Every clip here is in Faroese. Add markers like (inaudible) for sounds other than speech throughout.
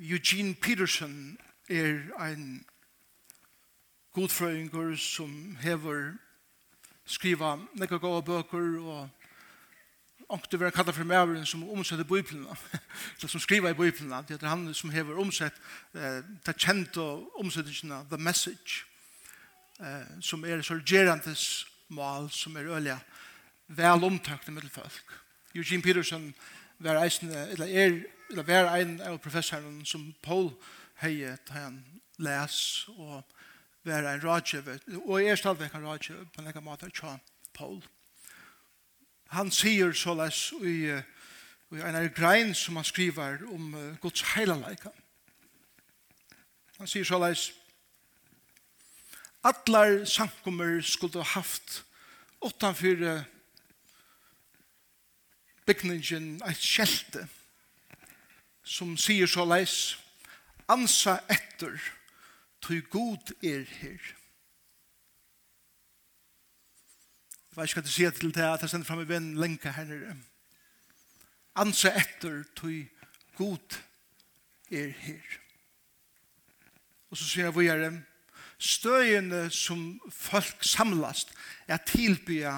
Eugene Peterson er ein godfrøyngur som hever skriva nekka gåa bøker og ångte vera kallar for mæveren som omsetter bøyplina, som (laughs) skriva i bøyplina, det er han som hever omsett, eh, det og omsettingina, the message, eh, som er sorgerandes mal, som er ølja vel omtakne middelfolk Eugene Peterson var eisne, eller er eller var en av professoren som Paul heie han les og var en rådgjøver og jeg er stadigvæk en rådgjøver på en lenge måte tja Paul. Han sier så les i, i en av grein som han skriver om uh, Guds heilalaikan han sier så les Atlar sankummer skulle ha haft utanfyr bygningen eit skjelte som sier så leis, ansa etter, tog god er her. Jeg vet ikke hva du sier til det, at jeg sender frem i venn lenka her nere. Ansa etter, tog god er her. Og så sier jeg hvor gjør det, støyene som folk samlast er tilbya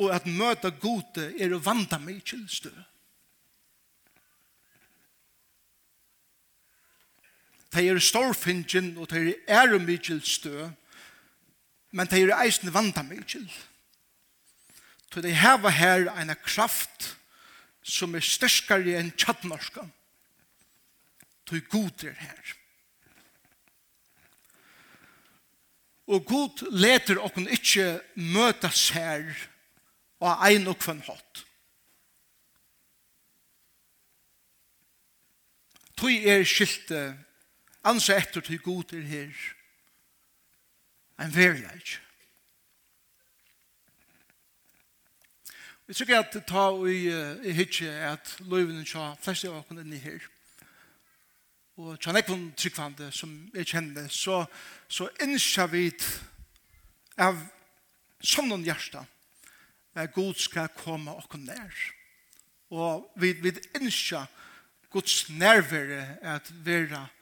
og at møta gode er å vanda meg til støy. de er storfingen og de er æremykjel stø, men de er eisen vandamykjel. Så de heva her en kraft som er størskare enn tjattnorska. Så god er her. Og god leter okken ikkje møtas her og ein og kvann hatt. Tui er skilte ansa etter til god er her. En verleik. Vi tykker at det tar i, i hitje at løyvene tja flest av åkken inni her. Og tja nekvun tryggvande som jeg kjenner, så, så innskja vid av som noen hjärsta at god skal komme åkken nær. Og vi, vi innskja Guds nærvere at vera nærvere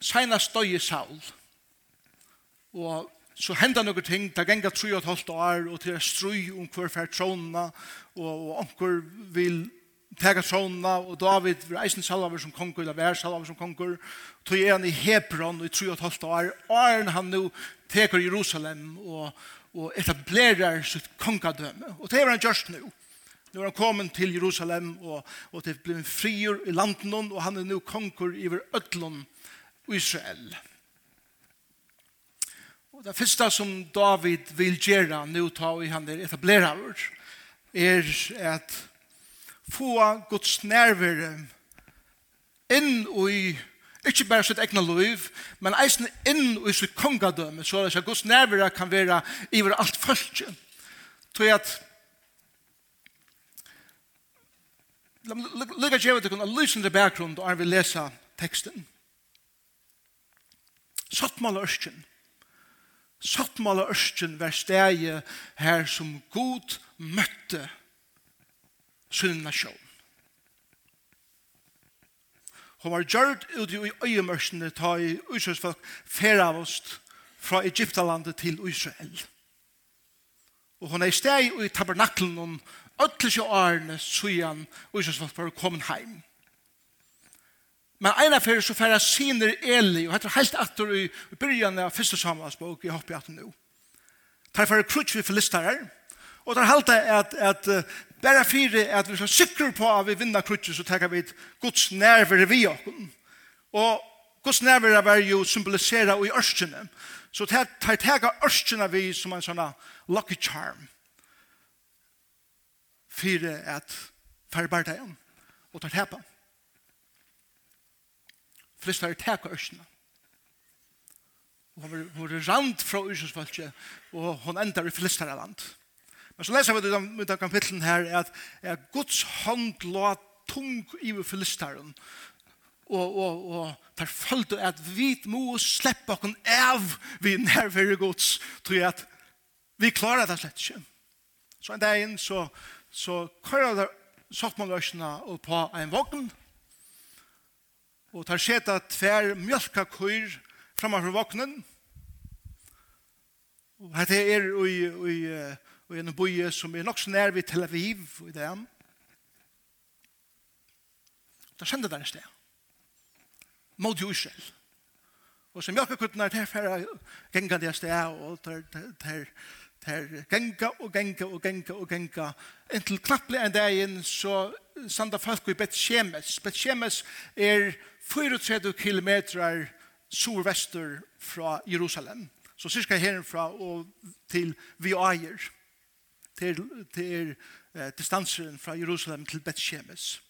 senast døy Saul. Og så henda nokre ting, det genga 3 og et halvt år, og til er strøy om hver fær trånene, og, og onker vil tega trånene, og David vil eisen salver som konger, eller vær salver som konger, tog er han i Hebron i 3 og et halvt år, og han nu teker Jerusalem, og, og etablerer sitt kongadømme. Og det er han gjørst nu. Nu er han kommet til Jerusalem, og, og det blir en frier i landen, og han er nu konger i ötlån, Israel. Og det første som David vil gjøre nå ta i han er etablerer er at få Guds nærvere inn i ikke bare sitt egna liv, men eisen inn i sitt kongadømme, så at Guds nærvere kan være iver alt følge. Så at Lukka gjøre til kun a lysende bakgrunn da vi lesa teksten. Sattmala Ørsken. Sattmala Ørsken var stegi her som god møtte sin nasjon. Hun var gjørt ut i øyemørsene ta i Israelsfolk færa av fra Egyptalandet til Israel. Og hun er steg i tabernaklen om øtelse årene sujan Israelsfolk var kommet heim. Men en av fyrir så færa siner Eli, og heter helt attor i, i byrjan av første samlagsbok, jeg hopper at nå. Tar færa krutsk vi filistarar, og tar halda at, at uh, bare fyrir at vi skal sikker på at vi vinner krutsk, så tekar vi et gods nerver vi okken. Og gods nerver er jo symbolisera i ørskene, så tar tar tega ørskene vi som en sånn lucky charm. Fyrir at færa bare og tar tepa hvis det er teka ørsene. Og hun var rand fra Ørsensfolket, og hun endar i Filisteraland. Men så leser vi det i den kapitlen her, at, at Guds hånd la tung i Filisteren, og, og, og tar følte at vi må slippe oss av vi nærvere Guds, tror jeg at vi klarer det slett ikke. Så en dag inn så, så kører der sottmåløsene på en vogn, Og tar seta tver mjölkakur framfor vognen. Og dette er i, i, i en boie som er nok så nær ved Tel Aviv i dag. Da skjønner det en sted. Mot jo Israel. Og som mjölkakutten er tilfæra gengande sted og tar, tar, tar her genga og genga og genga og genga. Inntil knapplig en dag inn så sanda folk i Betsjemes. Betsjemes er 34 kilometer survester fra Jerusalem. Så cirka herfra og til Viaier. Til, til eh, distanseren fra Jerusalem til Betsjemes.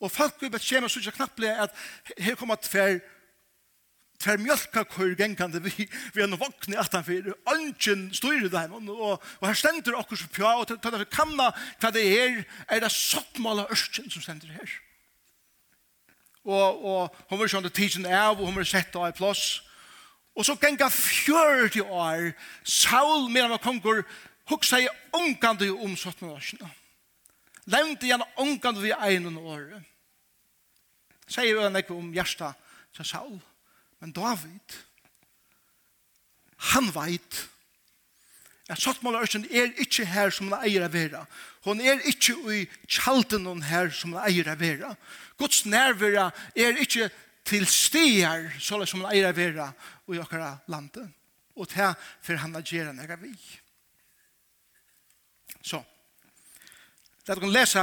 Og folk i Betsjemes synes knapplig at her kommer tver tver mjölkakur gengande vi, vi enn vokne at han fyrir, ønsken styrir dem, og, og her stendur okkur som pja, og tøyda fyrir kanna hva det er, er det sottmala ørsken som stendur her. Og, og hun var sånn tidsen av, og hun var sett av i plås og så genga 40 år, Saul, medan var kongur, hugsa i ungande om sottmala ørsken. Levnte igjen ungande vi egnan året. Sier vi enn om hjersta til Saul. Saul Men David, han veit at Sottmålerøsten er ikke her som han eier av vera. Hon er ikke i kjalten hon her som han eier av vera. Guds nærvera er ikke til stier så som han eier av vera i okkara landet. Og til for han agerer nega vi. Så. Det er å lese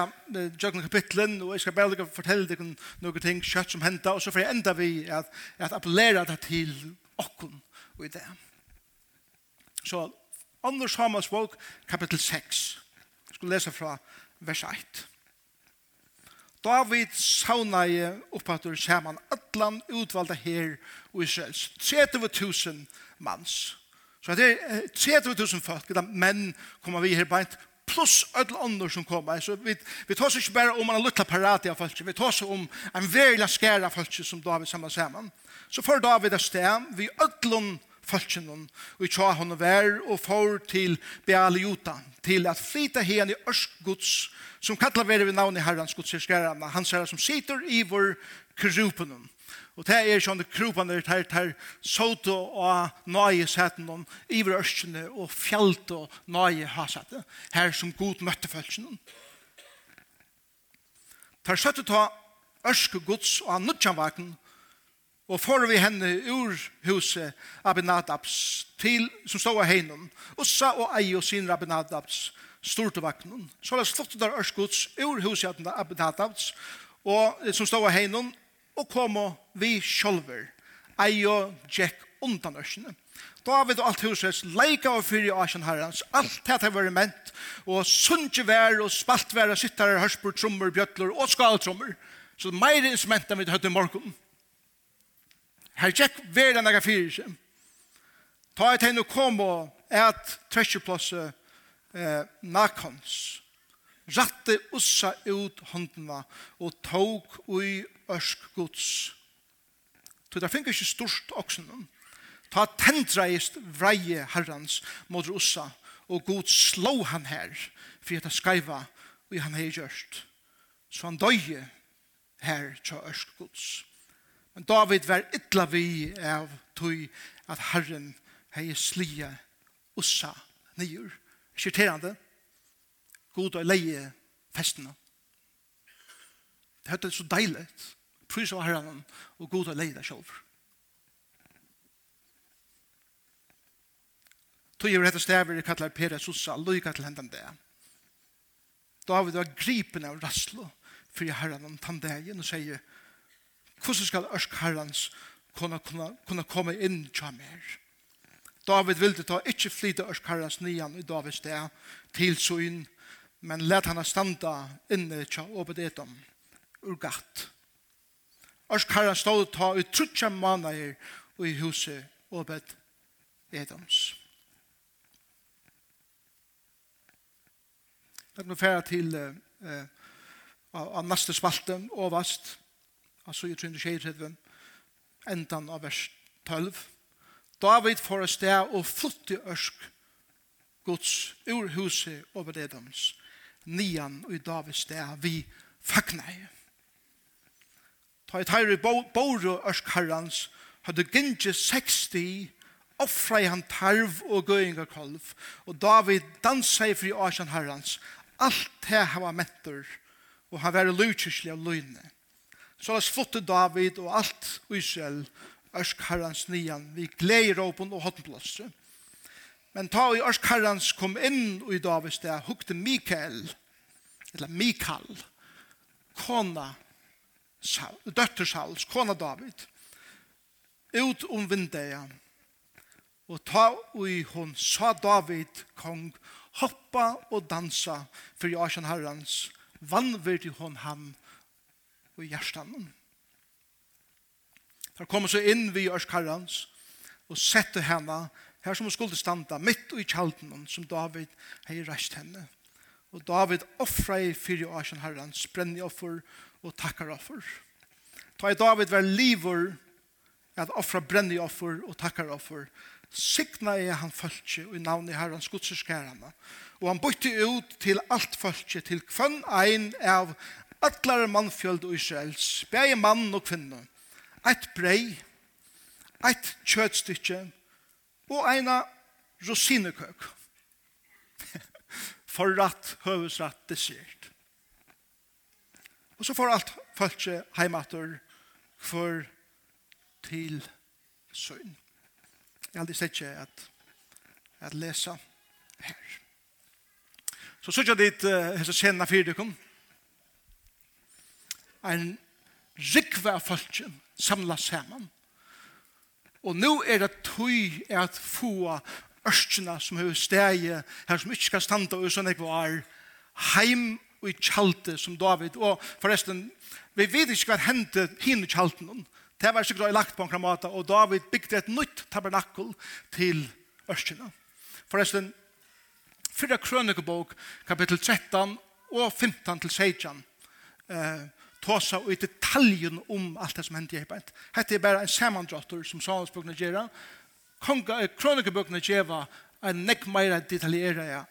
Jøkken kapitlen, og jeg skal bare ikke fortelle deg noen ting kjøtt som hendte, og så får jeg enda vi at, at appellere det til okken og i det. Så Anders Samuels bok, kapittel 6. Jeg skal lese fra vers 1. David saunaje oppatur saman atlan utvalda her og Israels. 30.000 mans. Så det er 30.000 folk, det er menn kommer vi her beint pluss ödel ånder som kommer. Så vi, vi tar oss ikke bare om en liten parati av folk, vi tar oss om en veldig skære av folk som David samlar sammen. Så får David et sted, vi ødelen folken og vi tar henne vær og får til Bealiuta, til at flyta hen i Ørskuds, som kallar vi ved navn i herrans gudserskærarna, han ser som sitter i vår krupen. Og det er sånne krupene der tar såte og nøye seten om iver ørskene og fjellet og nøye hasete. Her som god møtte følelsen. Tar søtte ta ørske gods og nødjanvaken og får vi henne ur huset Abinadabs til som stod av heinen, og sa og ei og sin Abinadabs stort vaknen. Så la slottet der ørske gods ur huset Abinadabs og som stod av heinen, og komme vi sjolver. Eio Jack undan ørsene. David og alt husets leika og fyrir asjan herrans, alt det har vært ment, og sunnje vær og spalt vær og sittare, hørspur, trommer, bjøtler og skaltrommer. Så meir instrument enn vi høyde i morgen. Her tjekk enn nega fyrir seg. Ta et henne kom og et tresjeplasse eh, nakons. Ratte ussa ut håndena og tåg ui ørsk gods. Så det finnes ikke stort oksen. Ta tendreist vreie herrans mot russa, og god slå han her, for det skreiva, og han hei gjørst. Så han døye her til ørsk gods. Men David var ytla vi av tog at herren hei slia ussa nyer. Skirterande. God og leie festene. Det er så deilig. Prøys av herren og god og leida selv. Tog jeg rett og stever i kattler Pere Sosa, lykke til hendan det. David var gripen av rasslo for herren om tandegen og sier, hvordan skal ørsk herrens kunne, kunne, kunne komme inn til mer? David ville ta ikke flyte ørsk herrens nian i Davids sted til søgn, men let henne standa inne til åpet etter ur gatt. Ørsk herren stod ta ut trutja manager og i huset og bedt Edoms. Lagt meg færa til uh, av neste spalten, overast, altså i 330, endan av vers 12. David får et sted og flutt i ørsk Guds ur huset over Edoms, nian og i Davids sted vi fagnar. Ta i teir i bóru herrans, hadde gynnsi 60, offra i han tarv og gøyinga kolv, og David dansa i fri åsjan herrans, alt det han var mentor, og han var lutsislig av løgne. Så hans fotte David og alt Israel, örskarrans nian, vi gleder åpen og hottenplåse. Men ta i örskarrans kom inn i Davids det, hukte Mikael, eller Mikael, kona døtter Sauls, kona David, ut om vindeia. Og ta ui hon sa David kong hoppa og dansa for Jarsson herrans vannvirdi hon han og hjertanen. Der kom så inn vi Jarskarrans og sette henne her som hun skulle standa mitt i kjalden som David hei reist henne. Og David offra i fyrir Jarsson herrans brenni offer og takkar offer. Ta i David var livor at offra brenni offer og takkar offer. Signa er han fölkje og i navni herran. Og han bytte ut til alt fölkje, til kvann ein av atlar mannfjöld og Israels, bæg mann og kvinne, eit brei, eit kjøtstykje og eina rosinekøk. (laughs) Forratt, høvesratt, dessert. Og så får alt følge heimater for til søgn. Jeg har aldri sett ikke at, at lese her. Så søg jeg dit uh, hese scenen fire dukken. En rikve av følge samlet sammen. Og nå er det tøy at få ørskene som er steg her som ikke skal standa og sånn jeg var heim og i kjalte som David. Og forresten, vi vet ikke hva hendte henne kjalten. Det var sikkert lagt på en kramata, og David bygde et nytt tabernakkel til Ørskina. Forresten, fyrre krønikebok, kapittel 13 og 15 til 16, eh, tåsa og i detaljen om alt det som hendte i Hebet. Hette er bare en samandrottor som Salomsbøkene gjør. Krønikebøkene gjør en nekk mer detaljere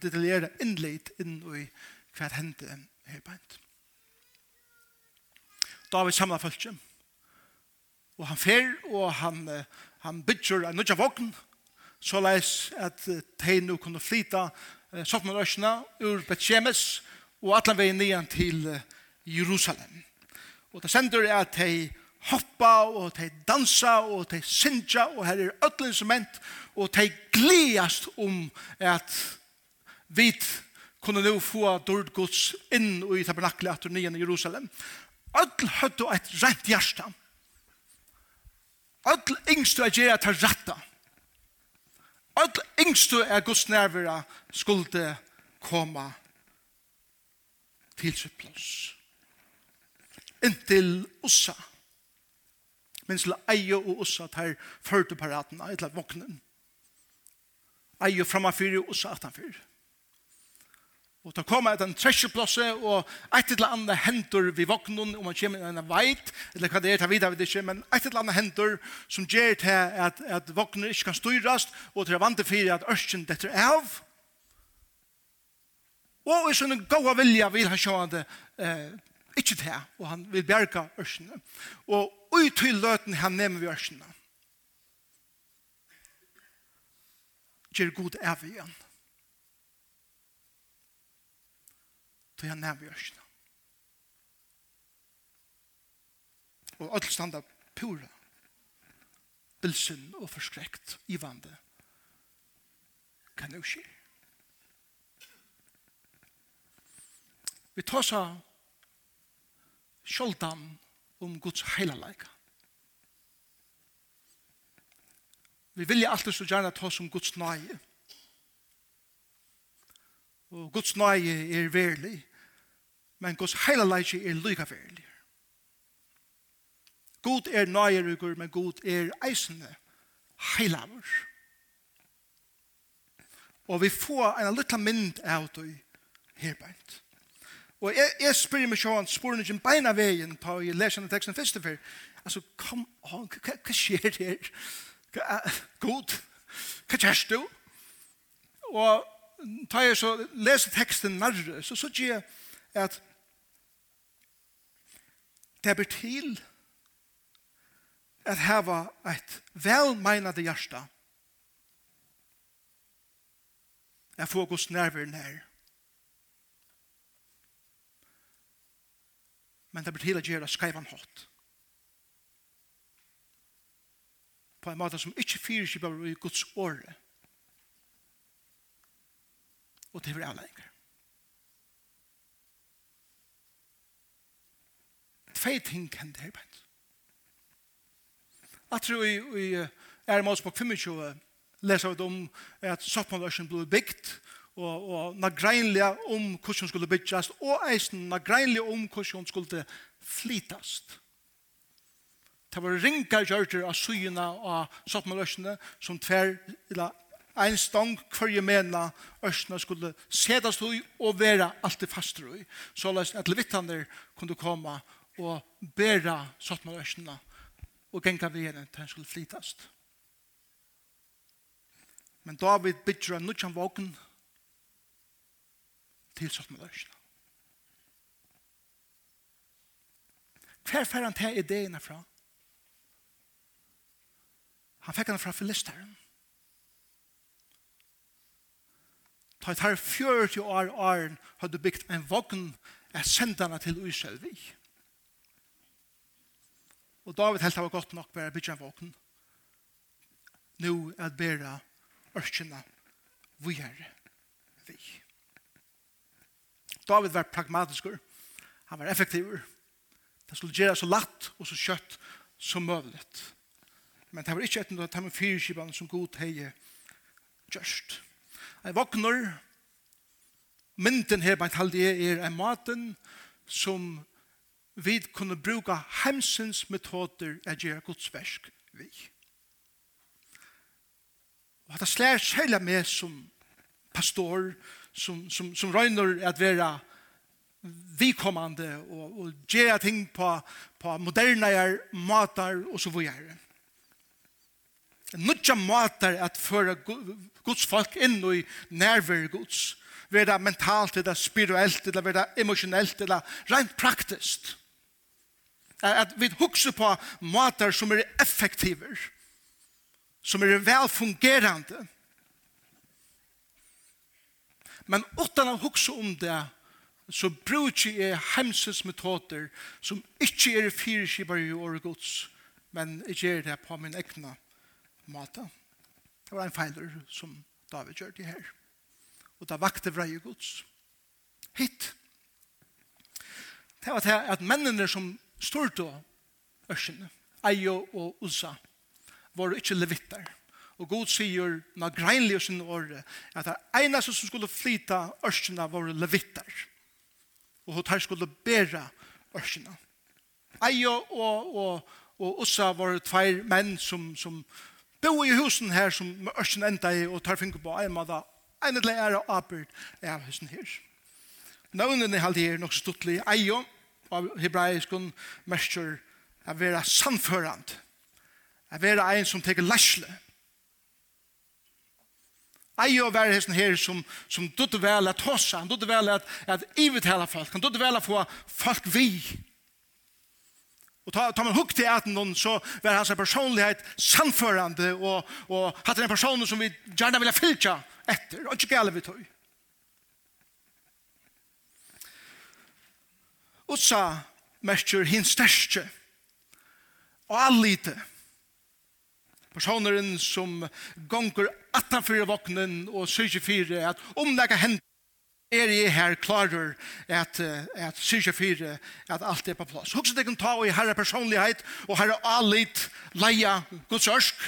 detaljera innleit inn i hva hendte her beint. David samla følge. Og han fer, og han, han bygger en nødja vogn, så leis at de nu kunne flyta eh, Sotmanrøsjene ur Betsjemes og atlan veien nian til Jerusalem. Og det sender er at de hoppa og de dansa og de synja og her er öll instrument og de gliast om at vi kunne nå få dård gods inn i tabernaklet etter nyen i Jerusalem. Öll høttu et rent hjärsta. Öll yngstu er gjerra til ratta Öll yngstu er gods nervera skulde koma til sitt plass. Inntil ossa. Inntil ossa minst til eie og oss at her førte paraten, et eller våknen. Eie framafyr og oss atanfyr. Og da kommer et en tresjeplasse, og et eller annet henter vi våknen, om man kommer inn en veit, eller hva det er, det vet jeg ikke, men et eller annet henter som gjør til at, at våknen ikke kan styrast, og til å vante til at ørsken detter av, Og i sånne gode vilja vil han sjå han det eh, ikke til, og han vil bjerga ørsene. Og, ui til løten han nevner vi ørsene. Gjør god av igjen. Til han nevner vi ørsene. Og alt standa pura. Bilsen og forskrekt i vandet. Kan jo skje. Vi tar seg sjoldan om Guds heilalleika. Vi vilja alltid så gjerne ta som Guds nøye. Og Guds nøye er verlig, men Guds heilalleika er lyga verlig. God er nøyerugur, men God er eisende heilavur. Og vi får en liten mynd av det herbeint. Og jeg, jeg spør meg sånn, spør meg ikke beina veien på å lese denne teksten først og før. Altså, kom on, hva, hva skjer her? Hva, god, hva kjærs du? Og da jeg så lese teksten nærre, så så sier jeg at det blir til at heva et velmeinade hjärsta. Jeg får gos nærveren her. Nær men det blir til å gjøre skreivan hatt. På en måte som ikke fyrkjøper i Guds åre. Og det blir avlegger. Tvei ting kan det her bænt. Jeg tror er i er målspåk 25 leser vi om at soppmåløsjen ble bygd, og, og nagreinlega om hvordan skulle bytjast, og eisen nagreinlega om hvordan skulle flytast. Det var ringa gjørter av syna av sottmaløsene som tver, eller en stong hver mena øsna skulle sedas ui og vera alltid faster ui. Så løs at levittaner kunne komme og bæra sottmaløsene og genga vi henne til han skulle flytast. Men David bygger en nudjan vågen, til sånn med løsene. Hver fer han til ideene fra? Han fikk han fra filisteren. Ta et her 40 år åren hadde bygd en vogn av sendene til Uiselvi. Og David helt var godt nok bare bygd en vogn. Nå er det bare ørkjene vi er vi. David var pragmatiskur, han var effektiv. det skulle gjøre så latt og så kjøtt som mulig. Men det var ikke etter at han fyrskipan som god hei gjørst. Jeg våkner, mynden her på halde er, er en maten som vi kunne bruka hemsens metoder å gjøre godsversk vi. Og at det slær særlig med som pastor, pastor, som, som, som røyner at være vikommande og, og gjøre ting på, på moderne matar og så videre. Nutja matar at føre Guds folk inn i nærvær Guds. Være mentalt, eller spirituelt, eller være emosjonelt, eller rent praktiskt. At vi hukser på matar som er effektiver, som er velfungerande, Men utan å huske om det, så bruker jeg hemsens metoder som ikke er fyrskibar i året gods, men jeg gjør det på min egna måte. Det var en feiler som David gjør det her. Og da vakte vreie gods. Hitt. Det var det at mennene som stod då, Ørsene, Eio og Usa, var ikke levitter. Og god sier, na greinlig og sin åre, at det eneste som skulle flyta ørskjene var levitter. Og hun tar skulle bæra ørskjene. Eio og, og, og Ussa var tveir menn som, som bo i husen her som ørskjene enda i og tar finger på en måte. En eller annen er av husen her. Nøvnene er alltid her nok stuttelig. Eio av hebraiskon mestur er vera samførand. Er vera ein som teker læsle. Ei og være hesten her som, som dutte vel at hossa, han dutte vel at, at ivetela folk, han dutte vel at få folk vi. Og ta, ta man hukk til at noen, så var hans personlighet samførende, og, og hatt en person som vi gjerne ville fylkja etter, og ikke gale vi tog. Utsa merker hin største, og allite, personeren som gonger attanfyrir voknen og syrkje fyre at om det kan hende er jeg her klarer at, at 24 at alt er på plass. Hugsa det kan ta og i herre personlighet og herre alit leia Guds ørsk.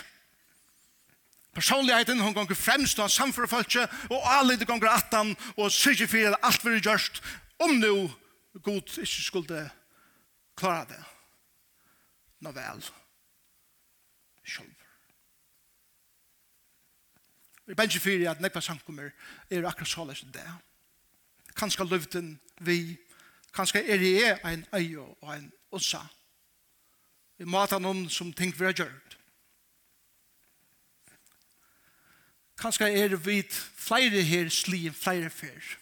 Personligheten hon gonger fremst og samfyrir folke og alit gonger 18 og 24 at alt vil gjørst om nu god ikke skulle klare det. Nå vel. Nå vel Jeg ikke fyrir at nekva samkommer er akkurat såleis enn det. Kanska løvden vi, kanska er jeg ein eio og ein ossa. Vi mata noen som ting vi har gjort. Kanska er vi flere her sli enn flere fyr.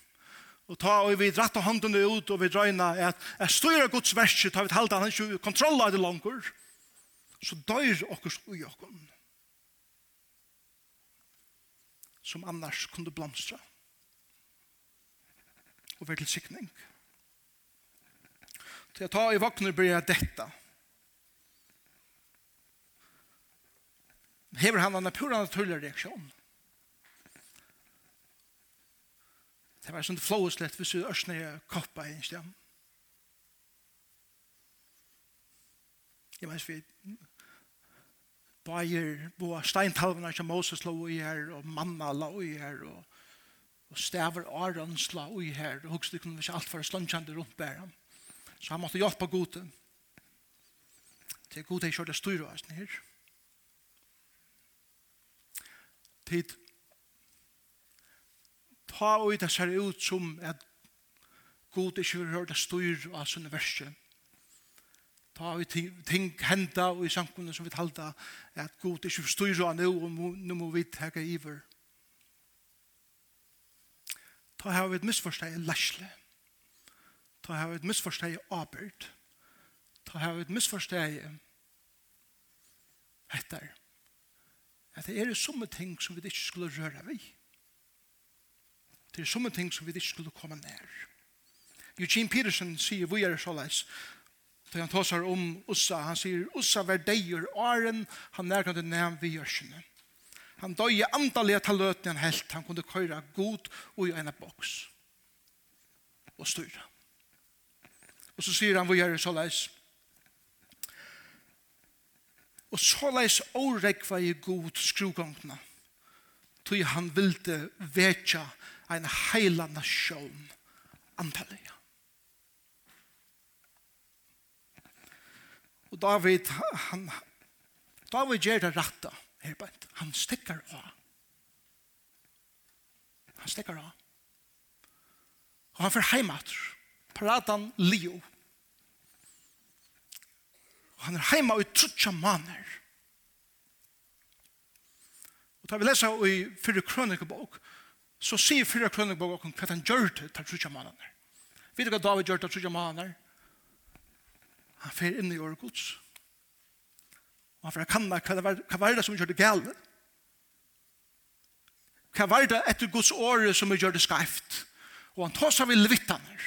Og ta og vi dratta hånden ut og vi drøyna at jeg styrer Guds verset, ta vi halda han ikke kontroll av det langer, så dør okkur ui okkur. som annars kunde blomstra og være til sikning. Til jeg tar i vakner blir jeg detta. Hever han en pura naturlig reaksjon. Det var sånn flåeslett hvis du ørsne koppa i en stem. Jeg mener vi Bøyer, bo steintalvene som Moses la i her, og manna la i her, og, og staver Arons la i her, og hukste kunne vi ikke alt for slunchande rundt der. Så han måtte hjelpe gode. Det er gode jeg kjørte styrer oss ned. Tid. Ta og det ser ut som at gode ikke vil høre det styrer oss universet ta vi ting henda og i samkunnet som vi talta at god ikke forstyrra nu og nu må vi teka iver ta har vi et misforsteg lesle ta har vi et misforsteg abert ta har vi et misforsteg etter at det er somme ting som vi ikke skulle røre vi det er somme ting som vi ikke skulle komme nær. Eugene Peterson sier vi er såleis Da han tar om Ussa, han sier, Ussa var deier åren, han nærkant det nevn vi gjørsene. Han døye andalig at han helt, han kunde köra god og i en boks. Og styra. Og så sier han, vi gjør det så leis. Og så leis åregva i god skrugongna. Tog han ville väcka en heila nasjon antallega. Og David, han, David gjør det rette. her på Han stikker av. Han stikker av. Og han får heimat. Paratan Leo. Og han er heima i trutja maner. Og da vi leser i fyrre krønikebok, så sier fyrre krønikebok hva han gjør det til trutja maner. Vet du hva David gjør til trutja maner? Han fer inn i året gods. Og han fer kanna hva, var, hva var det som gjør det gale? Hva var det etter gods året som gjør det skreift? Og han tar seg ved levittaner.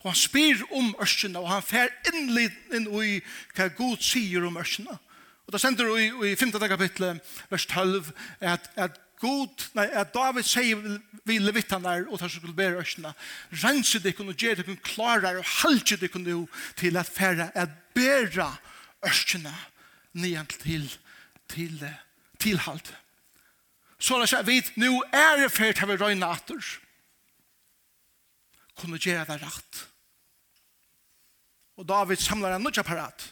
Og han spyr om ørskina, og han fer inn, inn i hva god sier om ørskina. Og da sender vi i 5. kapitlet, vers 12, at, at god, nei, at David sier vi levittanar og tar skulle bære østene, rense deg og gjøre deg kunne og halte deg kunne til at færre, at bære østene nian til til til halt. Så la seg vit, nå er det fært har vi røyne atter kunne gjøre det rett. Og David samler en nødja parat.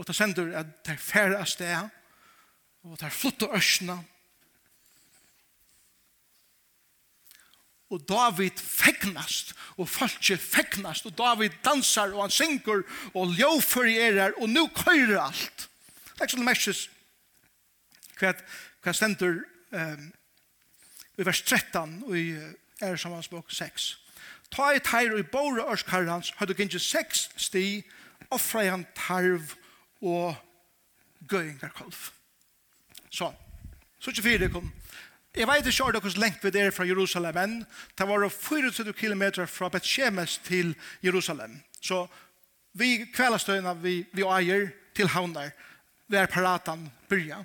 og det sender at det er færre av sted, og det er flott og ørsene. Og David fegnast, og folk fegnast, og David dansar, og han synger, og ljåfører, og nå køyrer alt. Det er ikke sånn merkes hva, hva stender um, i vers 13 og i er sammansbok 6. Ta i teir og i båre ørskarrans, har du gynnt seks sti, offra han tarv og gøyngarkolv. Så, så ikke fire kom. Jeg vet ikke om dere lengt ved det fra Jerusalem, men det var 24 kilometer fra Bethshemes til Jerusalem. Så vi kveldstøyene vi, vi eier til havner, vi er paratan byrja.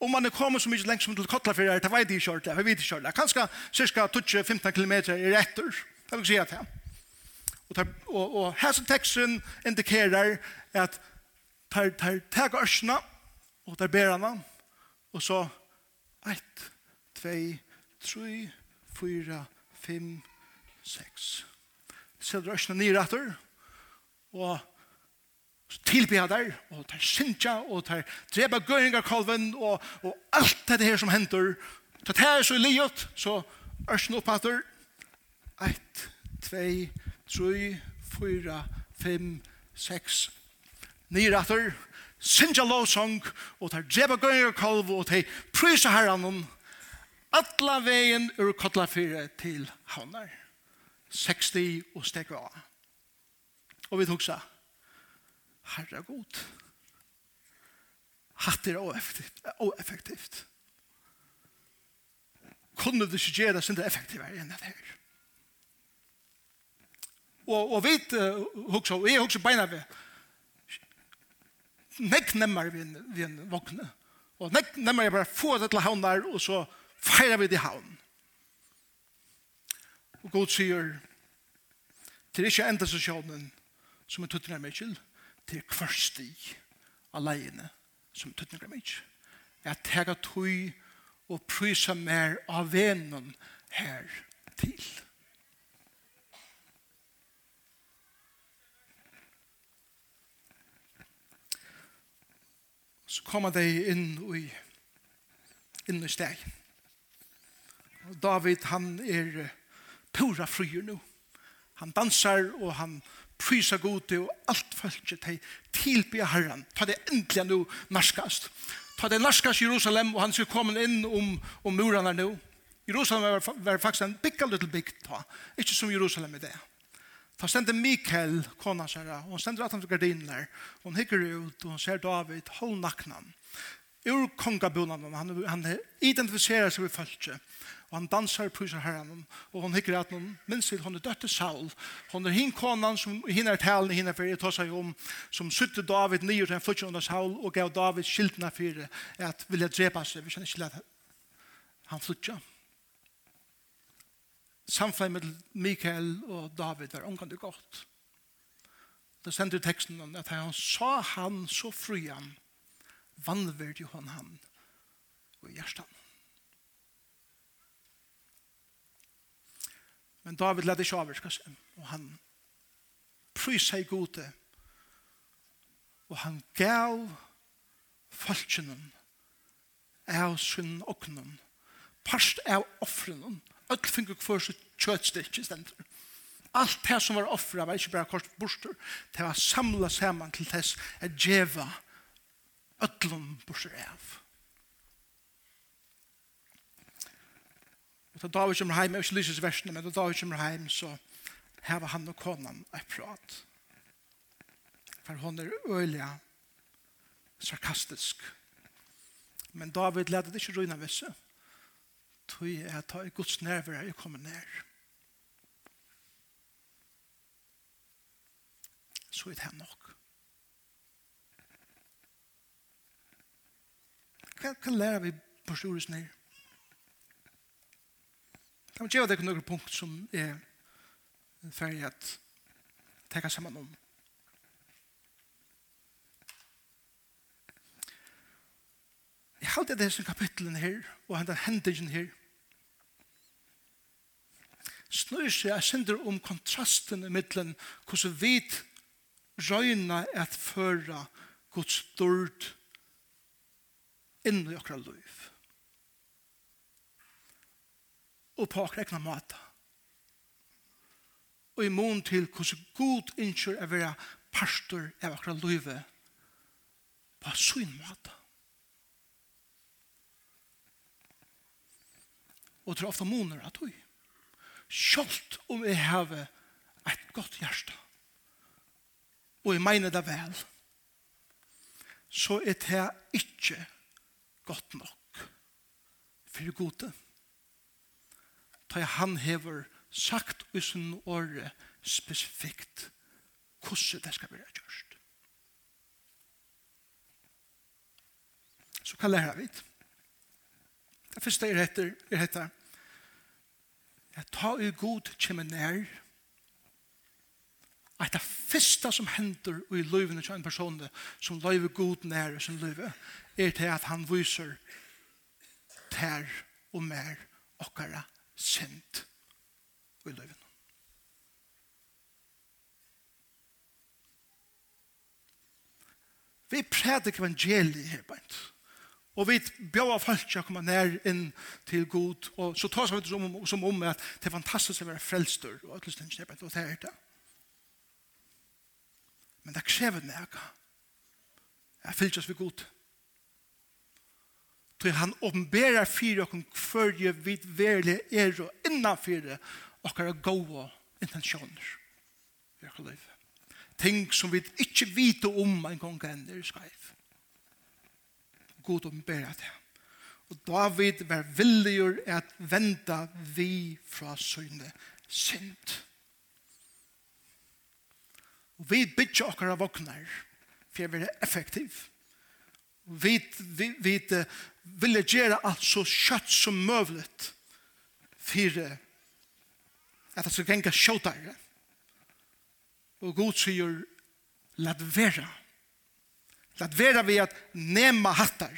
Om man er kommet så mye lengt som til Kotlafyrir, det vet jeg ikke det, vi vet ikke det. Kanskje cirka 12-15 kilometer i retter, det vil si at det. Og, og, og her som teksten indikerer at tar tar tar gårsna og tar berana og så 1 2 3 4 5 6 Så drøsna ni rattor og tilbe der og tar sinja og tar treba gøringa kalven og og alt det her som hentur ta tær så liot så ørsn opp atur 1 2 3 4 5 6 nir atur, sinja lovsong, og tar dreba gøyre kolv, og tar prysa herran alla vegin ur kotla fyre til havnar. 60 og stek av. Og vi tok sa, herra god, hatt er oeffektivt. Kunne du ikke gjøre det sin effektivere enn det her? Og, og vi uh, huksa, og jeg huksa beina ved, nekk nemmer vi en, vi en våkne. Og nekk nemmere bare få det til havn der, og så feirer vi det havn. Og God sier, til er ikke enda sesjonen som er tuttene mykje, til, er hver stig leiene som er tuttene mykje. Jeg tar tog og prysa mer av vennen her til. så kommer de inn i, inn i steg. Og David, han er pura fryer nå. Han dansar og han prysar god og alt følger til tilby herren. Ta det endelig nå narskast. Ta det narskast Jerusalem og han skal komme inn om, om murene nå. Jerusalem var, var faktisk en big a little big ta. Ikke som Jerusalem i det. Da stender Mikael, kona sier, og hun at han for gardiner, og hun hikker ut, og hun ser David, hold naknan. Ur kongabunan, han, han identifiserer seg ved følge, og han dansar pruser herren, og hun hikker at hun, minns til hun er døtte Saul, hun er hin konan som hin er talen, hin er fyrir, tar seg om, som sutte David nyer til en flytje under Saul, og gav David skiltene fyrir, at vilja drepa seg, hvis han ikke let han flytje samfunn med Mikael og David var omgang det godt. Da sender teksten om at han sa han så fruan vannverd jo han han og hjertan. Men David ledde ikke avvirka seg, og han prysa seg gode, og han gav falskjenen av sin oknen, parst av offrenen, og Öll fingur kvar sitt kjøtstikke stendur. Allt det som var offra var ikke bare kort borster, det var samla saman til tess at djeva öllum borster av. Og da David kommer heim, jeg vil ikke lyse versene, men da David kommer heim, så heva han og konan et prat. For hun er øyelig sarkastisk. Men David leder det ikke røyna visse tog jeg ta i Guds nerver jeg kommer ned. Så er det nok. Hva, hva lærer vi på Stores ned? Jeg må gjøre deg noen punkt som er ferdig at tenke sammen om. Jeg halte det disse kapitlen her, og hendan hendelsen her, Snøy seg jeg synder om kontrasten i middelen, hvordan vi røyner at føre Guds dord inn i akkurat liv. Og på akkurat egna måte. Og i mån til hvordan god innkjør er være pastor av akkurat livet på sin måte. og tror ofte måneder at du. kjølt om jeg har et godt hjerte. Og jeg mener det vel. Så er det ikke godt nok for gode. Da han hever sagt i sin åre spesifikt hvordan det skal være gjørst. Så hva lærer vi det. Det første er etter, er etter at ta i god kjem nær, at det første som hender i løyvene til en person som løyver god nær i sin løyve, er til at han viser tær og mer okkara synd i løyvene. Vi prædik evangeliet her, Bent. Og vi bjóa folk til å komme nær inn til god, og så tar vi det som om, som om at det er fantastisk å være frelster. og at lysten ikke og det er det. Men det krever nægge. Jeg fyllt oss ved god. Så han åpenberer fyrir okken hverje vi verlig er og innanfyrir okkara gode intensjoner. Vi har liv. Ting som vi ikke vet om en gang enn er skreif god om åpenbæra det. Og David var villigur at venda vi fra søgne synd. Og vi bytja av voknar for å være effektiv. Vi, vi, vi vil gjøre alt så kjøtt som møvlet for at det skal gjenge kjøttere. Og God sier, la det. Lat vera vi at nema hattar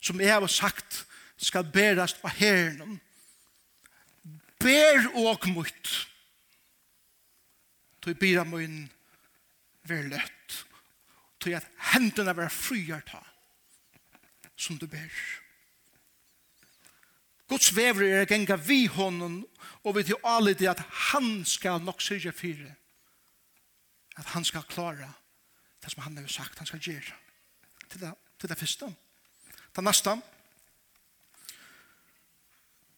som jeg har sagt skal berast av herren. Ber og mot. Tog bira mun ver løtt. Tog at hendene vera fryer ta som du ber. Guds vever er genga vi honom og vi til alle det at han skal nok syrja fyre. At han skal klara det som han har sagt han skal gjøre. Til det, til det første. Det neste.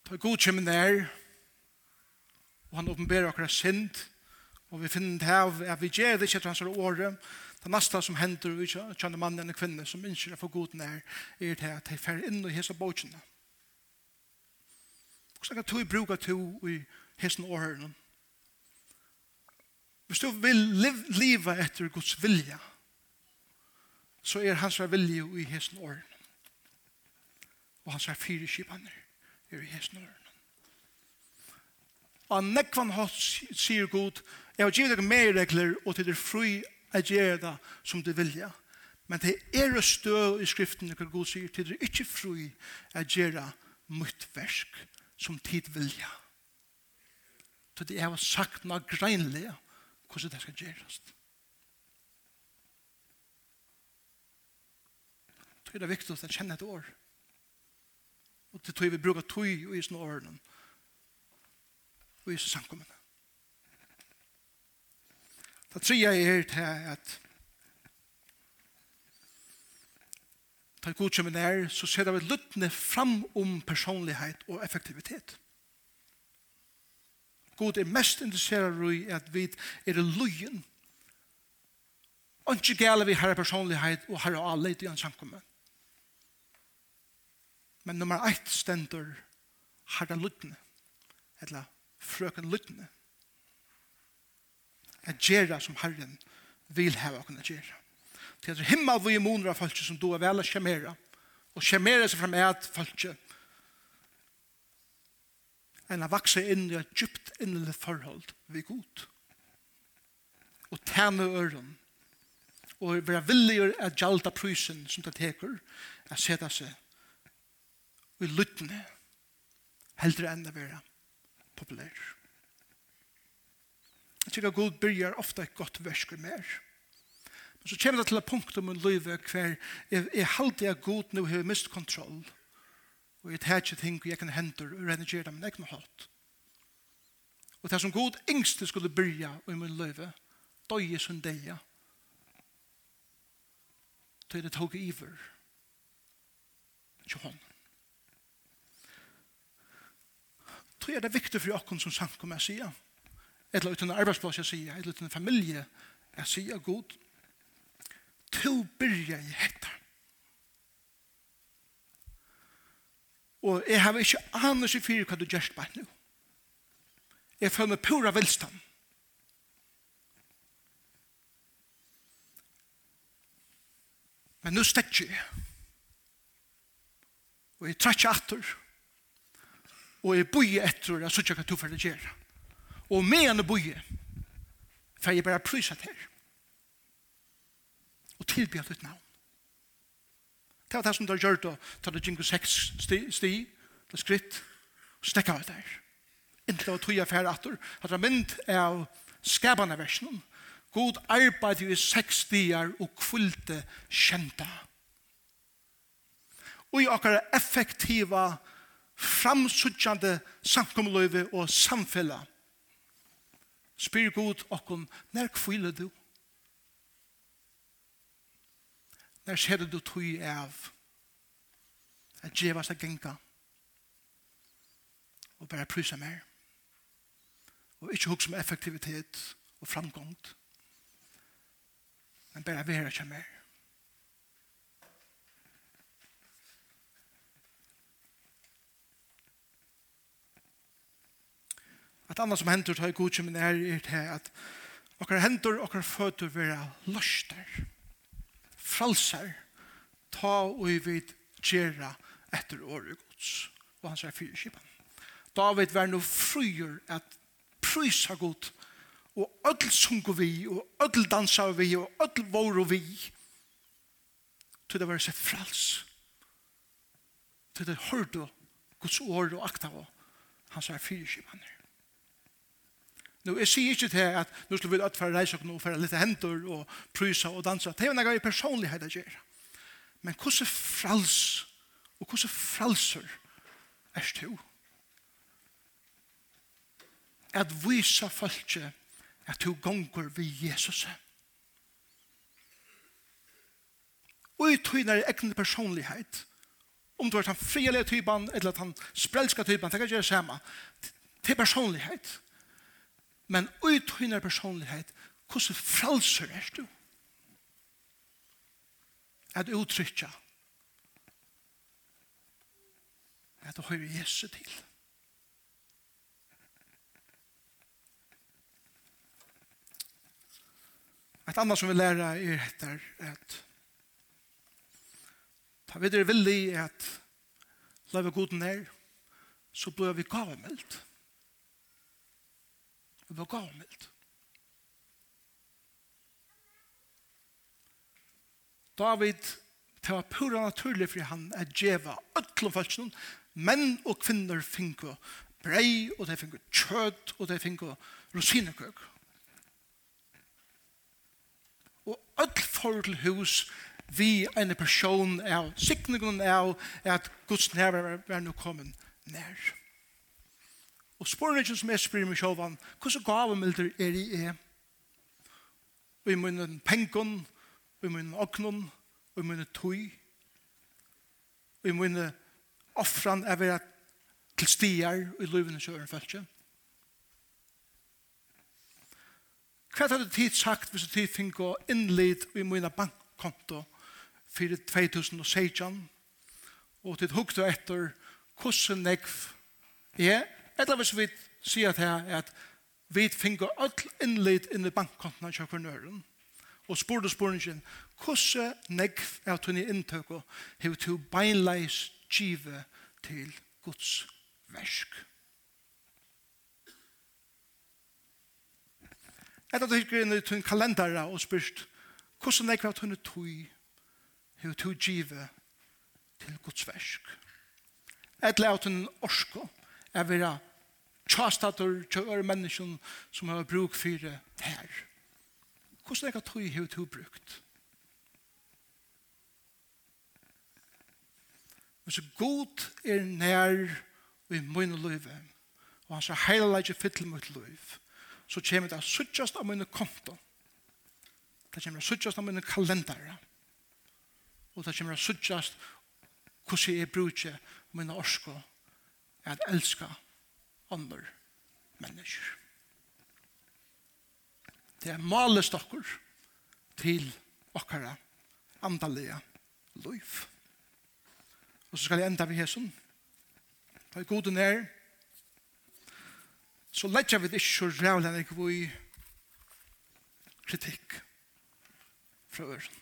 Ta god kommer nær, og han åpenberer akkurat synd, og vi finner det her, at vi gjør det ikke til hans året. Det neste som hender, vi kjenner mannen og kvinne som ønsker å få god nær, er det at de fer inn og hese båtene. Hvordan kan du bruke to i hese årene? Hvis du vil leve etter Guds vilja, så er hans vilje i hesten åren. Og hans er fire skipaner er i hesten åren. Og han nekvann hatt sier Gud, jeg har givet deg mer regler, og til det fri er gjøre det som du vilja. Men det er støv i skriften, hva Gud sier, til det er ikke fri er gjøre mot versk som tid vilja. Så det er sagt noe greinlig hvordan det skal gjøres. Det er det viktigste å kjenne et år. Og det tror vi bruker tog i sånne årene. Og i samkommende. Det tre jeg er til at Ta god som en er, så ser det luttne fram om personlighet og effektivitet. God er mest interesseret i at vi er løyen. Og ikke gale vi har personlighet og har alle i en samkommende. Men nummer eitt stendur herra luttne, eller frøken luttne. At gjera som herren vil heva å kunne gjera. Til at himma vi imuner av folk som du er vel å og skjemera seg fram et folk enn å vakse inn i et djupt innelig forhold vi god. Og tæne øren, og være villig å gjalda prysen som det teker, å sette seg vi luttne heldre enn å være populær. Jeg tykker at Gud byrjar ofte et godt versker mer. Men så kommer det til et punkt om en løyve hver jeg, jeg halde at Gud nå har mist kontroll og jeg tar ikke ting jeg kan hente og renegere dem, men jeg kan hatt. Og det som Gud engste skulle byrja i min løyve, døye som deia, tøy det tog iver, ikke hånden. tror jeg det er viktig for oss som samkommer å si. Eller uten en arbeidsplass å si, eller uten familie jeg sier, god. To byrja i hetta. Og jeg har ikke anet seg fyrir hva du gjør på nå. Jeg føler meg pura velstand. Men nå stekker jeg. Og jeg trekker atter og jeg boi etter at sutja hva du det gjøre. Og med en boi, for jeg bare prysa til. Og tilby at ditt navn. Det var det som du har gjort, og ta det jingo seks sti, sti, det skritt, og stekka av der. Inntil det var tog jeg fyrir atter, at det er mynd av skabane versjonen, God arbeid i seks dier og kvulte kjenta. Og i akkurat effektiva framsuttjande samkommeløyve og samfella. Spyr god okkom, nær kvile du? Nær skjedde du tøy av at djeva seg genka og bare prysa mer og ikke hugsa om effektivitet og framgångt men bare vera ikke mer Et annet som hendur tar i godkjømmen er er til at okkar hendur, okkar føtter vera løster, fralser, ta og vi vid gjerra etter året gods. Og han sier fyrir kipan. David var nå fryer at prysa god og öll sungu vi og öll dansa vi og öll voru vi til det var seg frals til det hørte Guds ord og akta og han sier fyrir kipan Nu jeg sier ikke til at nå skal vi ut for reise og for litt hender og prysa og dansa. Det er jo noe personlighet å gjøre. Men hvordan frals og hvordan fralser er du? At vise folk at du gonger vi Jesus. Og i tøyner egne personlighet. Om du er den frilige typen eller den sprelska typen, det kan gjøre det samme. Til personlighet men ut henne personlighet, hvordan frelser er du? At uttrykja at du hører Jesu til. Et annet som vi lærer er etter at ta videre villig at lave goden er, så blir vi gavemeldt. Ja Vi var gammelt. David, det var pura naturlig for han at djeva ötlom falskjøn, menn og kvinner finko brei, og de finko kjøt, og de finko rosinekøk. Og öll for til hus vi en person av sikningen av at Guds nærvær er nå kommet nær. Og spørningen som jeg spør meg selv om, hvordan gavemilder er i jeg? Og i munnen pengen, og i munnen åknen, og i munnen tøy, og i munnen offran er ved til stier i løvene kjøren følge. Hva har du tid sagt hvis du tid fikk å innlid i munnen bankkonto for 2016? Og til hukte etter hvordan jeg er Eller hvis vi sier at her at vi finner alt innlitt inn i bankkontene av kjøkkenøren og spør spurte spørningen hvordan negv er at hun er inntøk og har to beinleis givet til Guds versk. Etter at du hikker inn i tunn kalendera og spørst, hvordan negv er at hun er tøy hev til give til Guds versk. Etter at hun er orsko, er vera tjastator til øre mennesken som har bruk for det her. Hvordan er det tog har du brukt? Men så god er nær i min liv og hans heilige fytle mot liv så kommer det suttjast av mine konto. det kommer det suttjast av mine kalendere og det kommer det suttjast hvordan jeg bruker mine orsker at elska andre mennesker. Det er malestokker til okkara andalega liv. Og så skal jeg enda vi hesson. Da er goden er, så letja vi det ikke så rævlig enn ikke vi kritikk fra øren.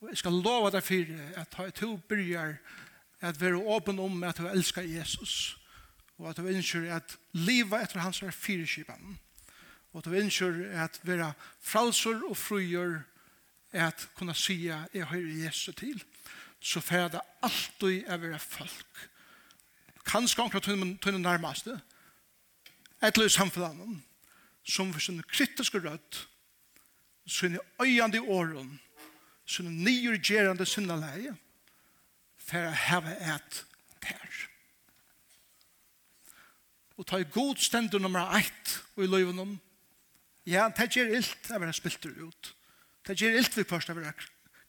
Og jeg skal lova deg for at jeg to byrjar at være åpen om at du elskar Jesus, og at du ønsker at livet etter hans er fyreskipen, og at du ønsker at være fralser og frugjør at kunne si at jeg hører Jesus til, så får det alltid å være folk. Kanskje omkring til den nærmeste, et løs samfunnet, som for sin kritiske rødt, sin øyende åren, sine nyrgerende syndeleie, for å heve et der. Og ta i god stendur nummer ett og i løyven om. Ja, det gjør illt å være spilt ut. Det gjør illt vi først å være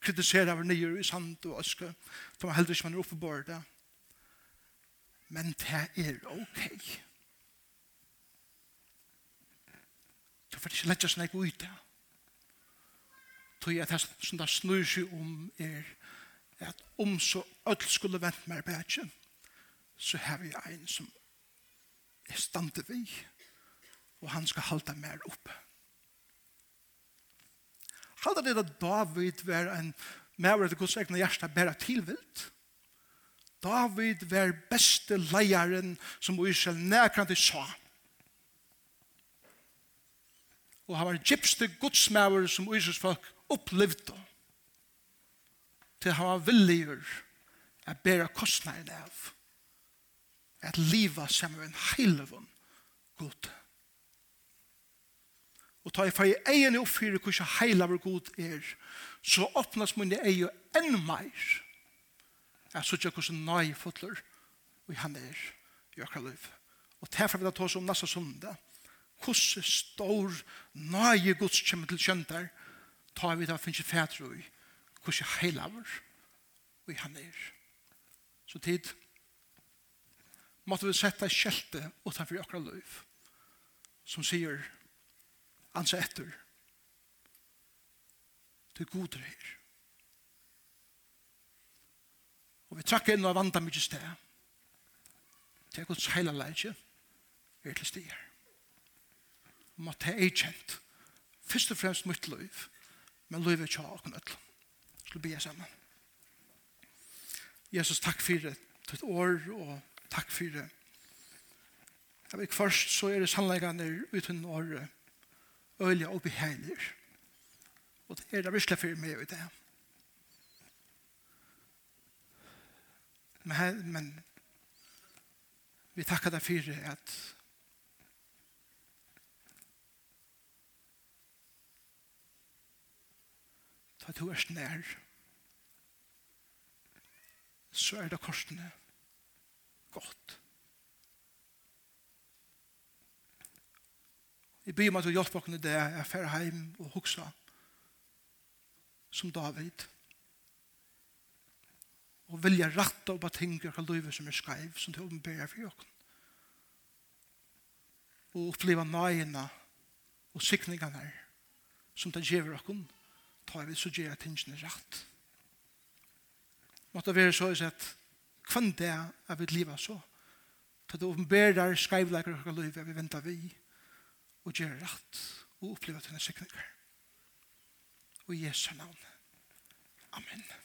kritisere av nyer i sand og øske. For man heldur ikke man er oppe på det. Men det er ok. Du får ikke lette seg ut det. Tog jeg at det som det snur seg om er at om så öll skulle vent mer bætje, så har vi ein som er stande vi, og han skal halda mer oppe. Halda det at David var en mer av det gods egna hjärsta bæra tilvilt. David var beste leieren som Israel nekrande sa. Og han var gypste godsmauer som Israels folk opplevde til han var villigur at bæra kostnaden av at liva som en heilevun god. Og ta i fag egen oppfyrir hvordan heilavur god er, så åpnas munne egen enn meir at sutja hvordan nøy fotler og han er i okra liv. Og derfor vil jeg ta oss om nasa sunda hvordan stor nøy gods kommer til kjøntar tar vi da finnes fætru i hvordan heilaver og han er. Så tid måtte vi sette kjelte utenfor akkurat løyv som sier ansa etter til goder her. Og vi trakker inn og vanda mye sted til Guds heila leidje er til stier. Måtte jeg er kjent først og fremst mitt løyv men løyv er ikke akkurat åkken skulle be sammen. Jesus, takk for det. Ditt år og takk for det. Jeg vet først så er det sannleggende uten året øyelig og beheilig. Og det er det virkelig for meg i det. Men, men vi takker deg for det at ta to er nær så er det korsene godt. Jeg byr meg til å hjelpe dere det jeg fer hjem og huksa som David. Og vilja ratta og bare tenke hva livet som er skreiv som til åpenbærer for dere. Og oppleva nøyene og sikningene som det gjør dere tar vi så gjør tingene rett måtte være så i sett kvann det er vi livet så til det åpenberer skreivleikere og livet vi venter vi og gjør rett og opplever denne sikninger og i Jesu navn. Amen.